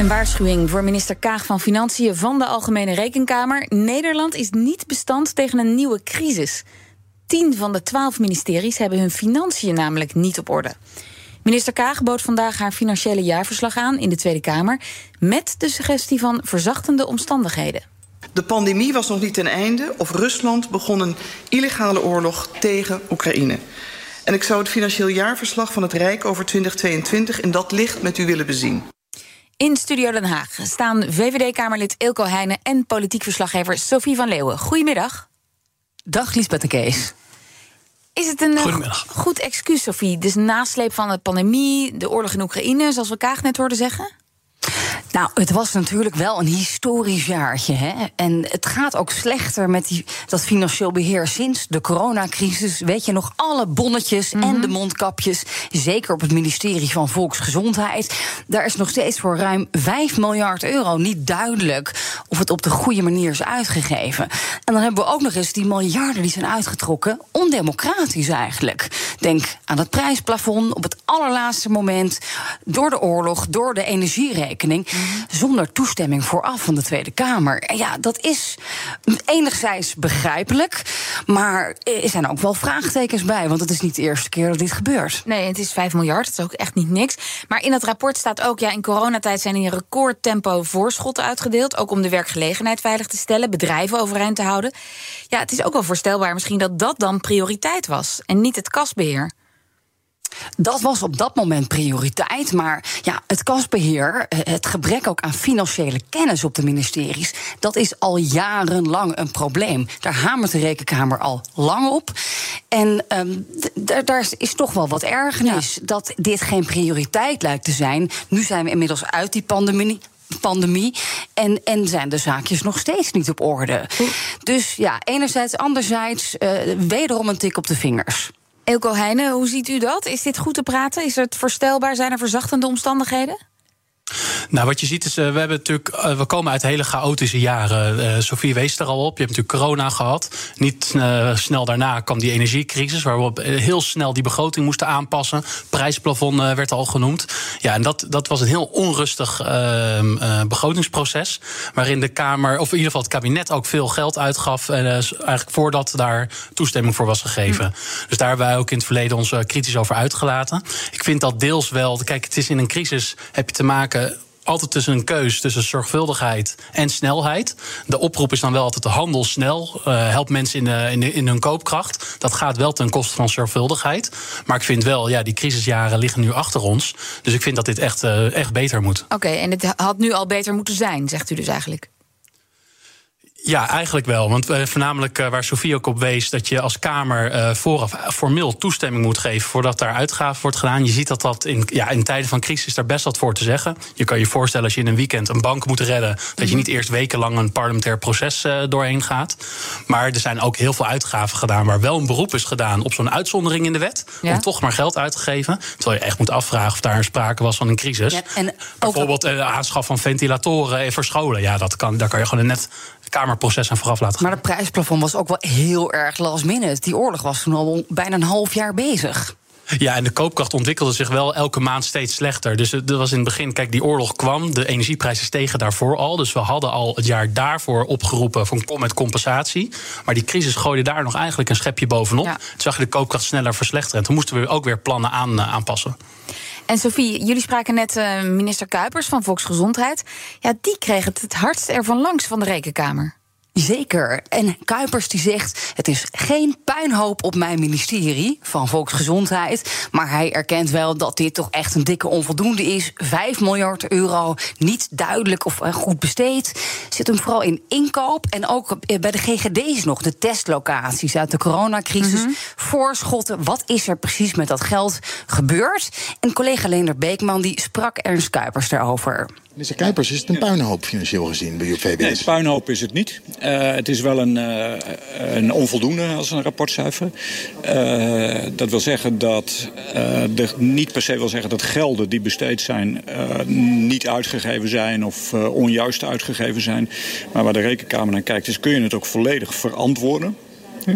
Een waarschuwing voor minister Kaag van Financiën van de Algemene Rekenkamer. Nederland is niet bestand tegen een nieuwe crisis. Tien van de twaalf ministeries hebben hun financiën namelijk niet op orde. Minister Kaag bood vandaag haar financiële jaarverslag aan in de Tweede Kamer. met de suggestie van verzachtende omstandigheden. De pandemie was nog niet ten einde of Rusland begon een illegale oorlog tegen Oekraïne. En ik zou het financieel jaarverslag van het Rijk over 2022 in dat licht met u willen bezien. In Studio Den Haag staan VVD-Kamerlid Ilko Heijnen en politiek verslaggever Sophie van Leeuwen. Goedemiddag. Dag Liesbeth de Kees. Is het een uh, goed excuus, Sophie? Dus nasleep van de pandemie, de oorlog in Oekraïne, zoals we Kaag net hoorden zeggen? Nou, het was natuurlijk wel een historisch jaartje. Hè? En het gaat ook slechter met die, dat financieel beheer sinds de coronacrisis. Weet je nog, alle bonnetjes en mhm. de mondkapjes. Zeker op het ministerie van Volksgezondheid. Daar is nog steeds voor ruim 5 miljard euro niet duidelijk of het op de goede manier is uitgegeven. En dan hebben we ook nog eens die miljarden die zijn uitgetrokken. Ondemocratisch eigenlijk. Denk aan het prijsplafond op het allerlaatste moment. Door de oorlog, door de energierekening zonder toestemming vooraf van de Tweede Kamer. Ja, dat is enigszins begrijpelijk. Maar er zijn ook wel vraagtekens bij. Want het is niet de eerste keer dat dit gebeurt. Nee, het is 5 miljard. Dat is ook echt niet niks. Maar in het rapport staat ook: ja, in coronatijd zijn in recordtempo voorschotten uitgedeeld. Ook om de werkgelegenheid veilig te stellen, bedrijven overeind te houden. Ja, het is ook wel voorstelbaar misschien dat dat dan prioriteit was. En niet het kasbeheer. Dat was op dat moment prioriteit. Maar ja, het kasbeheer, eh, het gebrek ook aan financiële kennis op de ministeries, dat is al jarenlang een probleem. Daar hamert de Rekenkamer al lang op. En um, daar is toch wel wat ergernis dat dit geen prioriteit lijkt te zijn. Nu zijn we inmiddels uit die pandemie pandemie. En, en zijn de zaakjes nog steeds niet op orde. Dus ja, enerzijds, anderzijds, uh, wederom een tik op de vingers. Elko Heijnen, hoe ziet u dat? Is dit goed te praten? Is het voorstelbaar? Zijn er verzachtende omstandigheden? Nou, wat je ziet is, uh, we, hebben natuurlijk, uh, we komen uit hele chaotische jaren. Uh, Sofie wees er al op. Je hebt natuurlijk corona gehad. Niet snel daarna kwam die energiecrisis, waar we heel snel die begroting moesten aanpassen. Prijsplafond werd al genoemd. Ja, en dat, dat was een heel onrustig ehm, begrotingsproces. Waarin de Kamer, of in ieder geval het kabinet, ook veel geld uitgaf. eigenlijk voordat daar toestemming voor was gegeven. Hm. Dus daar hebben wij ook in het verleden ons kritisch over uitgelaten. Ik vind dat deels wel. Kijk, het is in een crisis heb je te maken altijd tussen een keus tussen zorgvuldigheid en snelheid. De oproep is dan wel altijd de handel snel. Uh, helpt mensen in, in, in, hun koopkracht. Dat gaat wel ten koste van zorgvuldigheid. Maar ik vind wel, ja, die crisisjaren liggen nu achter ons. Dus ik vind dat dit echt, uh, echt beter moet. Oké, en het had nu al beter moeten zijn, zegt u dus eigenlijk? Ja, eigenlijk wel. Want uh, voornamelijk uh, waar Sofie ook op wees, dat je als Kamer uh, vooraf formeel toestemming moet geven voordat daar uitgaven wordt gedaan. Je ziet dat dat in, ja, in tijden van crisis daar best wat voor te zeggen. Je kan je voorstellen als je in een weekend een bank moet redden, dat je mhm. niet eerst wekenlang een parlementair proces doorheen gaat. Maar er zijn ook heel veel uitgaven gedaan waar wel een beroep is gedaan op zo'n uitzondering in de wet. Om toch maar geld uit te geven. Terwijl je echt moet afvragen of daar sprake was van een crisis. Ja, en Bijvoorbeeld aanschaf van ventilatoren voor scholen. Ja, dat kan, daar kan je gewoon net Kamerproces aan vooraf laten gaan. Maar de prijsplafond was ook wel heel erg last minute. Die oorlog was toen al bijna een half jaar bezig. Ja, en de koopkracht ontwikkelde zich wel elke maand steeds slechter. Dus het was in het begin, kijk, die oorlog kwam, de energieprijzen stegen daarvoor al. Dus we hadden al het jaar daarvoor opgeroepen van kom met compensatie. Maar die crisis gooide daar nog eigenlijk een schepje bovenop. Toen zag je de koopkracht sneller verslechteren. En toen moesten we ook weer plannen aan, uh, aanpassen. En Sophie, jullie spraken net uh, minister Kuipers van Volksgezondheid. Ja, die kreeg het het hardst ervan langs van de rekenkamer. Zeker. En Kuipers die zegt: het is geen puinhoop op mijn ministerie van Volksgezondheid. Maar hij erkent wel dat dit toch echt een dikke onvoldoende is. 5 miljard euro, niet duidelijk of eh, goed besteed. Zit hem vooral in inkoop en ook bij de GGD's nog, de testlocaties uit de coronacrisis. Mhm. Voorschotten, wat is er precies met dat geld gebeurd? En collega Leender Beekman die sprak Ernst Kuipers daarover. Meneer Kuipers, is het een puinhoop financieel gezien bij uw VWS? Nee, puinhoop is het niet. Uh, het is wel een, uh, een onvoldoende als een rapportcijfer. Uh, dat wil zeggen dat de, niet per se wil zeggen dat gelden die besteed zijn... niet uitgegeven zijn of onjuist uitgegeven zijn. Maar waar de rekenkamer naar kijkt is kun je het ook volledig verantwoorden.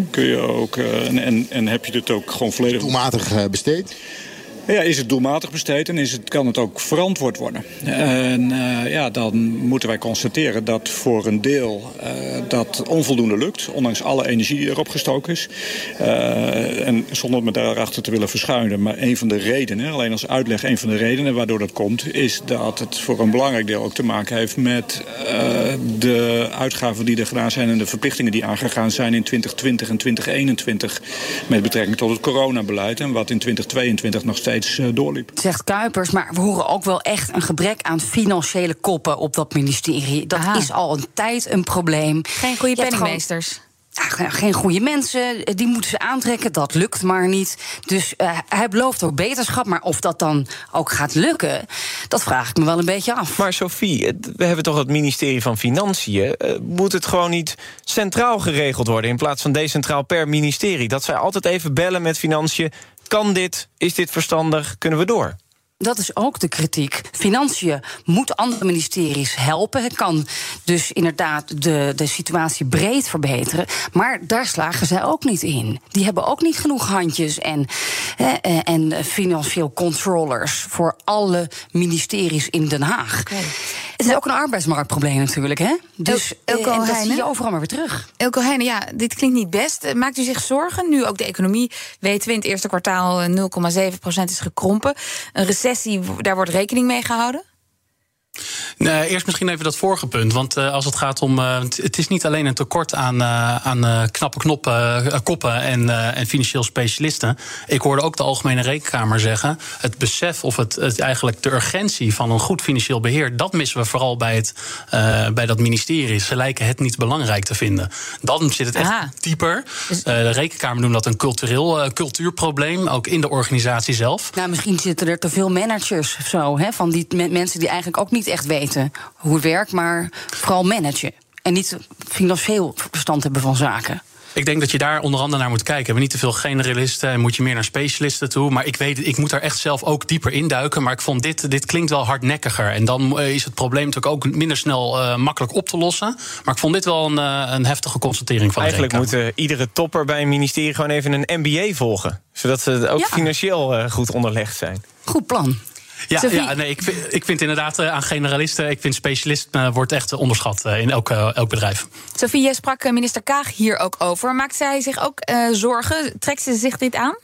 Kun je ook, en, en heb je het ook gewoon volledig... Doelmatig besteed? Ja, is het doelmatig besteed en is het, kan het ook verantwoord worden? En uh, ja, dan moeten wij constateren dat voor een deel uh, dat onvoldoende lukt, ondanks alle energie die erop gestoken is. Uh, en zonder me daarachter te willen verschuilen, maar een van de redenen, alleen als uitleg, een van de redenen waardoor dat komt, is dat het voor een belangrijk deel ook te maken heeft met de uitgaven die er gedaan zijn en de verplichtingen die aangegaan zijn in 2020 en 2021 met betrekking tot het coronabeleid en wat in 2022 nog steeds steeds uh, doorliep. Zegt Kuipers, maar we horen ook wel echt een gebrek aan financiële koppen op dat ministerie. Dat is al een tijd een probleem. Geen goede penningmeesters. Geen goede mensen, die moeten ze aantrekken. Dat lukt maar niet. Dus uh, hij belooft ook beterschap. Maar of dat dan ook gaat lukken, dat vraag ik me wel een beetje af. Maar Sophie, we hebben toch het ministerie van Financiën. Uh, moet het gewoon niet centraal geregeld worden... in plaats van decentraal per ministerie? Dat zij altijd even bellen met Financiën. Kan dit? Is dit verstandig? Kunnen we door? Dat is ook de kritiek. Financiën moet andere ministeries helpen. Het kan dus inderdaad de, de situatie breed verbeteren. Maar daar slagen zij ook niet in. Die hebben ook niet genoeg handjes en, eh, en financieel controllers voor alle ministeries in Den Haag. Het is ook een arbeidsmarktprobleem natuurlijk, hè? Dus Elko en dat zie je overal maar weer terug. Elko Heijnen, ja, dit klinkt niet best. Maakt u zich zorgen? Nu ook de economie, weten we, in het eerste kwartaal 0,7% is gekrompen. Een recessie, daar wordt rekening mee gehouden? Nee, eerst misschien even dat vorige punt. Want uh, als het gaat om. Uh, het is niet alleen een tekort aan, uh, aan knappe knoppen, koppen en, en financieel specialisten. Ik hoorde ook de Algemene Rekenkamer zeggen. Het besef of het, het eigenlijk de urgentie van een goed financieel beheer. dat missen we vooral bij, het, bij dat ministerie. Ze lijken het niet belangrijk te vinden. Dan zit het echt Aha. dieper. Dus- de Rekenkamer noemt dat een cultureel cultuurprobleem. Ook in de organisatie zelf. Nou, misschien zitten er te veel managers of zo. Hè, van die mensen die eigenlijk ook niet echt weten hoe het werkt, maar vooral managen. En niet financieel verstand hebben van zaken. Ik denk dat je daar onder andere naar moet kijken. We hebben niet te veel generalisten en moet je meer naar specialisten toe. Maar ik weet, ik moet daar echt zelf ook dieper induiken. Maar ik vond dit, dit klinkt wel hardnekkiger. En dan eh, is het probleem natuurlijk ook minder snel uh, makkelijk op te lossen. Maar ik vond dit wel een, uh, een heftige constatering van Eigenlijk moet uh, iedere topper bij een ministerie gewoon even een MBA volgen. Zodat ze ook ja. financieel goed onderlegd zijn. Goed plan. Ja, ja nee, ik, vind, ik vind inderdaad aan generalisten, ik vind specialist uh, wordt echt onderschat uh, in elk, elk bedrijf. Sophie, jij sprak minister Kaag hier ook over. Maakt zij zich ook zorgen? Trekt ze zich dit aan?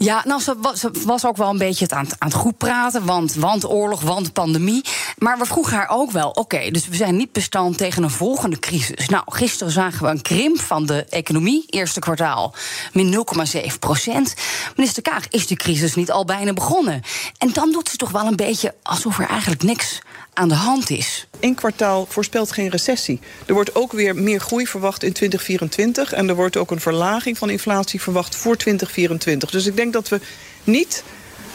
Ja, nou, ze was, was, ook wel een beetje het aan, aan, het goed praten. Want, want oorlog, want pandemie. Maar we vroegen haar ook wel: oké, dus we zijn niet bestand tegen een volgende crisis. Nou, gisteren zagen we een krimp van de economie, eerste kwartaal, min 0,7 procent. Minister Kaag, is die crisis niet al bijna begonnen? En dan doet ze toch wel een beetje alsof er eigenlijk niks aan de hand is. Eén kwartaal voorspelt geen recessie. Er wordt ook weer meer groei verwacht in 2024. En er wordt ook een verlaging van inflatie verwacht voor 2024. Dus ik denk dat we niet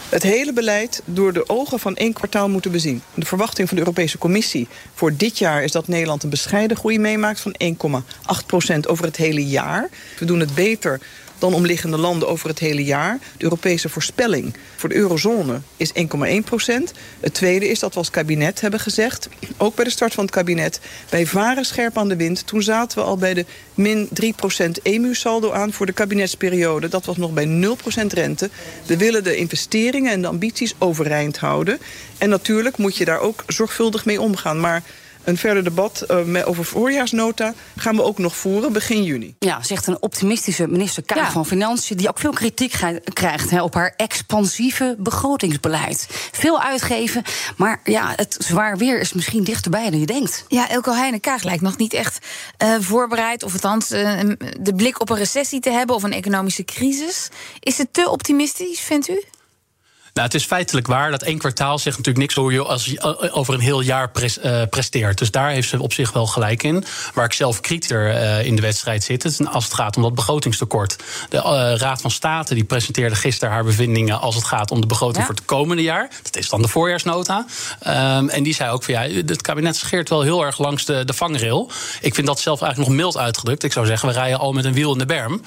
het hele beleid door de ogen van één kwartaal moeten bezien. De verwachting van de Europese Commissie voor dit jaar is dat Nederland een bescheiden groei meemaakt van 1,8 procent over het hele jaar. We doen het beter dan omliggende landen over het hele jaar. De Europese voorspelling voor de eurozone is 1,1 procent. Het tweede is dat we als kabinet hebben gezegd, ook bij de start van het kabinet, wij varen scherp aan de wind. Toen zaten we al bij de min 3 procent EMU-saldo aan voor de kabinetsperiode. Dat was nog bij 0 procent rente. We willen de investeringen en de ambities overeind houden. En natuurlijk moet je daar ook zorgvuldig mee omgaan. Maar een verder debat uh, over voorjaarsnota gaan we ook nog voeren begin juni. Ja, zegt een optimistische minister Kaag van Financiën... die ook veel kritiek krijgt hè, op haar expansieve begrotingsbeleid. Veel uitgeven, maar ja, het zwaar weer is misschien dichterbij dan je denkt. Ja, Elko Heine Kaag lijkt nog niet echt uh, voorbereid... of althans uh, de blik op een recessie te hebben of een economische crisis. Is het te optimistisch, vindt u? Nou, het is feitelijk waar. Dat één kwartaal zegt natuurlijk niks hoe je als je eh, over een heel jaar uh, presteert. Dus daar heeft ze op zich wel gelijk in. Waar ik zelf kritischer in de wedstrijd zit, is als het gaat om dat begrotingstekort. De uh, Raad van State die presenteerde gisteren haar bevindingen als het gaat om de begroting ja. voor het komende jaar. Dat is dan de voorjaarsnota. Um, en die zei ook van ja, het kabinet scheert wel heel erg langs de, de vangrail. Ik vind dat zelf eigenlijk nog mild uitgedrukt. Ik zou zeggen, we rijden al met een wiel in de berm.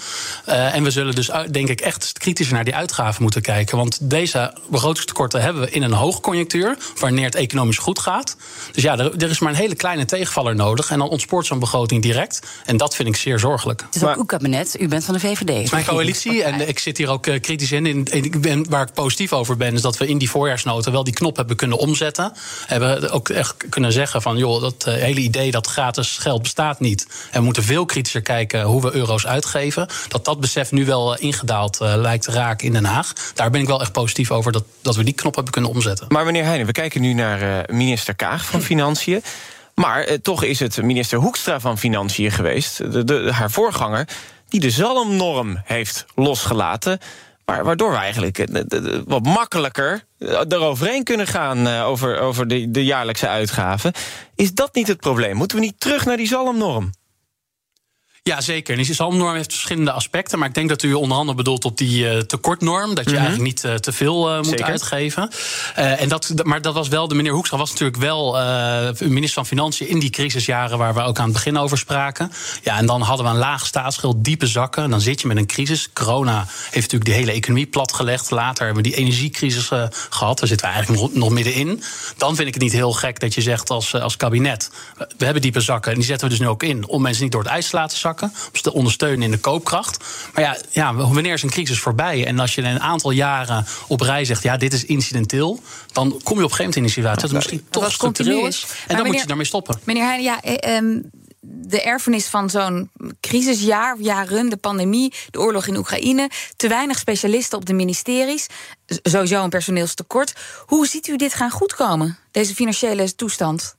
en we zullen dus denk ik echt kritischer naar die uitgaven moeten kijken. Want deze begrotingstekorten hebben we in een hoogconjunctuur, wanneer het economisch goed gaat. Dus ja, er, er, is maar een hele kleine tegenvaller nodig. En dan ontspoort zo'n begroting direct. En dat vind ik zeer zorgelijk. Het is ook uw kabinet, u bent van de VVD. Het is mijn coalitie en ik zit hier ook uh, kritisch in. in ik ben, waar ik positief over ben, is dat we in die voorjaarsnota wel die knop hebben kunnen omzetten. Hebben ook echt kunnen zeggen van joh, dat uh, hele idee dat gratis geld bestaat niet. En we moeten veel kritischer kijken hoe we euro's uitgeven. Dat dat besef nu wel uh, ingedaald lijkt te raken in Den Haag. Daar ben ik wel echt positief over dat, dat we die knop hebben kunnen omzetten. Maar meneer Heijnen, we kijken nu naar uh, minister Kaag van Financiën. Maar uh, toch is het minister Hoekstra van Financiën geweest, de, de, haar voorganger, die de zalmnorm heeft losgelaten. Waardoor we eigenlijk uh, wat makkelijker eroverheen kunnen gaan over, over de, de jaarlijkse uitgaven. Is dat niet het probleem? Moeten we niet terug naar die zalmnorm? Ja, zeker. En die zalmnorm heeft verschillende aspecten. Maar ik denk dat u onder andere bedoelt op die uh, tekortnorm. Dat je mm -hmm. eigenlijk niet uh, te veel uh, moet zeker. uitgeven. en dat, maar dat was wel, de meneer Hoekstra was natuurlijk wel minister van Financiën in die crisisjaren waar we ook aan het begin over spraken. Ja, en dan hadden we een laag staatsschuld, diepe zakken. En dan zit je met een crisis. Corona heeft natuurlijk de hele economie platgelegd. Later hebben we die energiecrisis gehad. Daar zitten we eigenlijk nog, nog middenin. Dan vind ik het niet heel gek dat je zegt als, als kabinet. We hebben diepe zakken en die zetten we dus nu ook in om mensen niet door het ijs te laten zakken om ze te ondersteunen in de koopkracht. Maar ja, ja, wanneer is een crisis voorbij? En als je een aantal jaren op rij zegt, ja, dit is incidenteel, dan kom je op een gegeven moment in die situatie dat het misschien toch structureel is. En dan meneer, moet je daarmee stoppen. Meneer Heijn, ja, um, de erfenis van zo'n crisisjaar, jaren, de pandemie, de oorlog in Oekraïne, te weinig specialisten op de ministeries, sowieso een personeelstekort. Hoe ziet u dit gaan goedkomen, deze financiële toestand?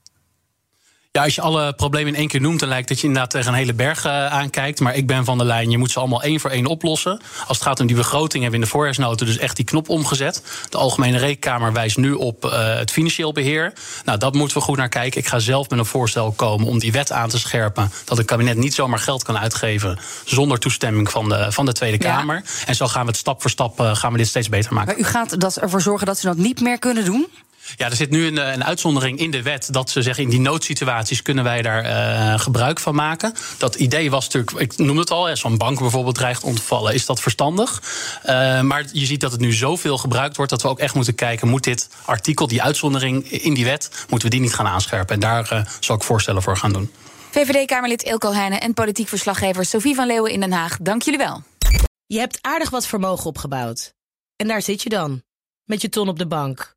Ja, als je alle problemen in één keer noemt, dan lijkt dat je inderdaad tegen een hele berg uh, aankijkt. Maar ik ben van de lijn, je moet ze allemaal één voor één oplossen. Als het gaat om die begroting, hebben we in de voorjaarsnoten dus echt die knop omgezet. De Algemene Rekenkamer wijst nu op uh, het financieel beheer. Nou, dat moeten we goed naar kijken. Ik ga zelf met een voorstel komen om die wet aan te scherpen. Dat het kabinet niet zomaar geld kan uitgeven zonder toestemming van de, van de Tweede Kamer. Ja. En zo gaan we het stap voor stap uh, gaan we dit steeds beter maken. Maar u gaat dat ervoor zorgen dat ze dat niet meer kunnen doen? Ja, er zit nu een, een, uitzondering in de wet dat ze zeggen in die noodsituaties kunnen wij daar uh, gebruik van maken. Dat idee was natuurlijk, ik noem het al, als zo'n bank bijvoorbeeld dreigt om te vallen, is dat verstandig. Uh, maar je ziet dat het nu zoveel gebruikt wordt dat we ook echt moeten kijken, moet dit artikel, die uitzondering in die wet, moeten we die niet gaan aanscherpen? En daar uh, zal ik voorstellen voor gaan doen. VVD-Kamerlid Ilko Heijnen en politiek verslaggever Sophie van Leeuwen in Den Haag, dank jullie wel. Je hebt aardig wat vermogen opgebouwd. En daar zit je dan, met je ton op de bank.